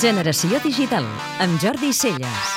Generació digital, amb Jordi Celles.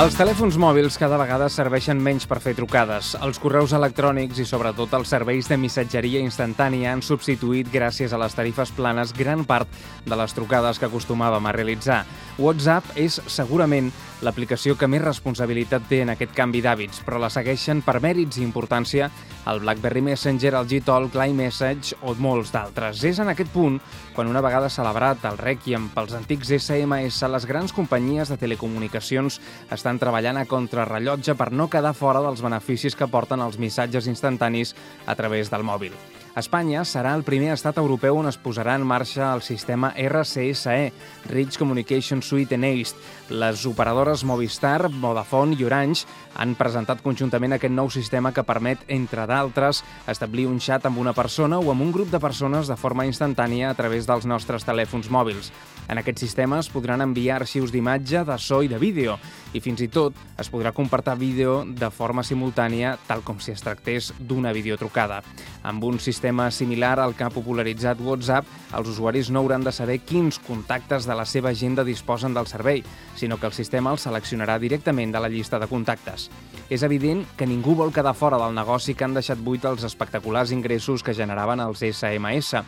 Els telèfons mòbils cada vegada serveixen menys per fer trucades. Els correus electrònics i sobretot els serveis de missatgeria instantània han substituït, gràcies a les tarifes planes, gran part de les trucades que acostumàvem a realitzar. WhatsApp és segurament l'aplicació que més responsabilitat té en aquest canvi d'hàbits, però la segueixen per mèrits i importància el BlackBerry Messenger, el Gtalk, l'iMessage o molts d'altres. És en aquest punt quan una vegada celebrat el Requiem pels antics SMS, les grans companyies de telecomunicacions estan treballant a contrarrellotge per no quedar fora dels beneficis que porten els missatges instantanis a través del mòbil. Espanya serà el primer estat europeu on es posarà en marxa el sistema RCSE, Rich Communication Suite Enabled. Les operadores Movistar, Vodafone i Orange han presentat conjuntament aquest nou sistema que permet, entre d'altres, establir un xat amb una persona o amb un grup de persones de forma instantània a través dels nostres telèfons mòbils. En aquest sistema es podran enviar arxius d'imatge, de so i de vídeo, i fins i tot es podrà compartir vídeo de forma simultània, tal com si es tractés d'una videotrucada. Amb un sistema similar al que ha popularitzat WhatsApp, els usuaris no hauran de saber quins contactes de la seva agenda disposen del servei, sinó que el sistema els seleccionarà directament de la llista de contactes. És evident que ningú vol quedar fora del negoci que han deixat buit els espectaculars ingressos que generaven els SMS.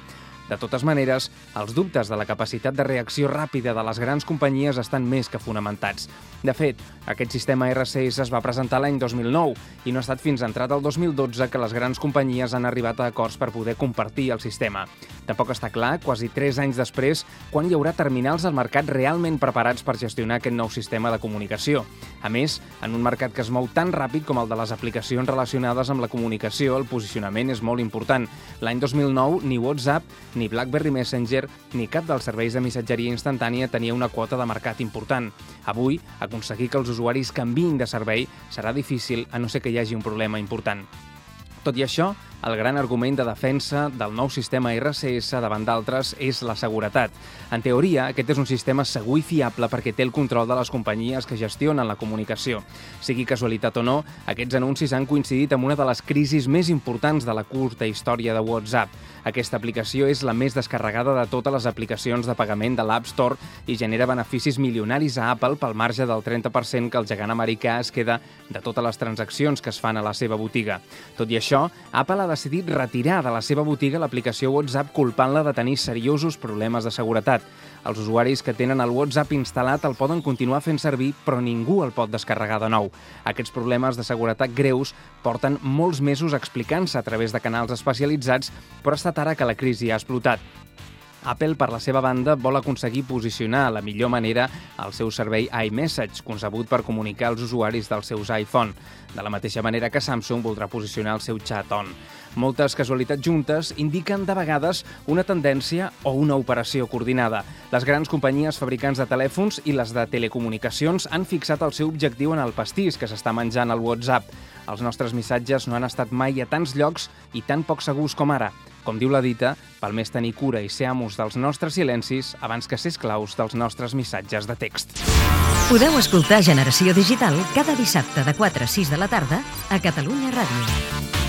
De totes maneres, els dubtes de la capacitat de reacció ràpida de les grans companyies estan més que fonamentats. De fet, aquest sistema RCS es va presentar l'any 2009 i no ha estat fins entrat el 2012 que les grans companyies han arribat a acords per poder compartir el sistema. Tampoc està clar, quasi 3 anys després, quan hi haurà terminals al mercat realment preparats per gestionar aquest nou sistema de comunicació. A més, en un mercat que es mou tan ràpid com el de les aplicacions relacionades amb la comunicació, el posicionament és molt important. L'any 2009, ni WhatsApp, ni BlackBerry Messenger, ni cap dels serveis de missatgeria instantània tenia una quota de mercat important. Avui, aconseguir que els usuaris canviïn de servei serà difícil a no ser que hi hagi un problema important. Tot i això, el gran argument de defensa del nou sistema RCS davant d'altres és la seguretat. En teoria, aquest és un sistema segur i fiable perquè té el control de les companyies que gestionen la comunicació. Sigui casualitat o no, aquests anuncis han coincidit amb una de les crisis més importants de la curta història de WhatsApp. Aquesta aplicació és la més descarregada de totes les aplicacions de pagament de l'App Store i genera beneficis milionaris a Apple pel marge del 30% que el gegant americà es queda de totes les transaccions que es fan a la seva botiga. Tot i això, Apple ha decidit retirar de la seva botiga l'aplicació WhatsApp culpant-la de tenir seriosos problemes de seguretat. Els usuaris que tenen el WhatsApp instal·lat el poden continuar fent servir, però ningú el pot descarregar de nou. Aquests problemes de seguretat greus porten molts mesos explicant-se a través de canals especialitzats, però ha estat ara que la crisi ha explotat. Apple, per la seva banda, vol aconseguir posicionar la millor manera el seu servei iMessage, concebut per comunicar als usuaris dels seus iPhone, de la mateixa manera que Samsung voldrà posicionar el seu chat on. Moltes casualitats juntes indiquen de vegades una tendència o una operació coordinada. Les grans companyies fabricants de telèfons i les de telecomunicacions han fixat el seu objectiu en el pastís que s'està menjant al WhatsApp. Els nostres missatges no han estat mai a tants llocs i tan poc segurs com ara. Com diu la dita, val més tenir cura i ser amos dels nostres silencis abans que ser esclaus dels nostres missatges de text. Podeu escoltar Generació Digital cada dissabte de 4 a 6 de la tarda a Catalunya Ràdio.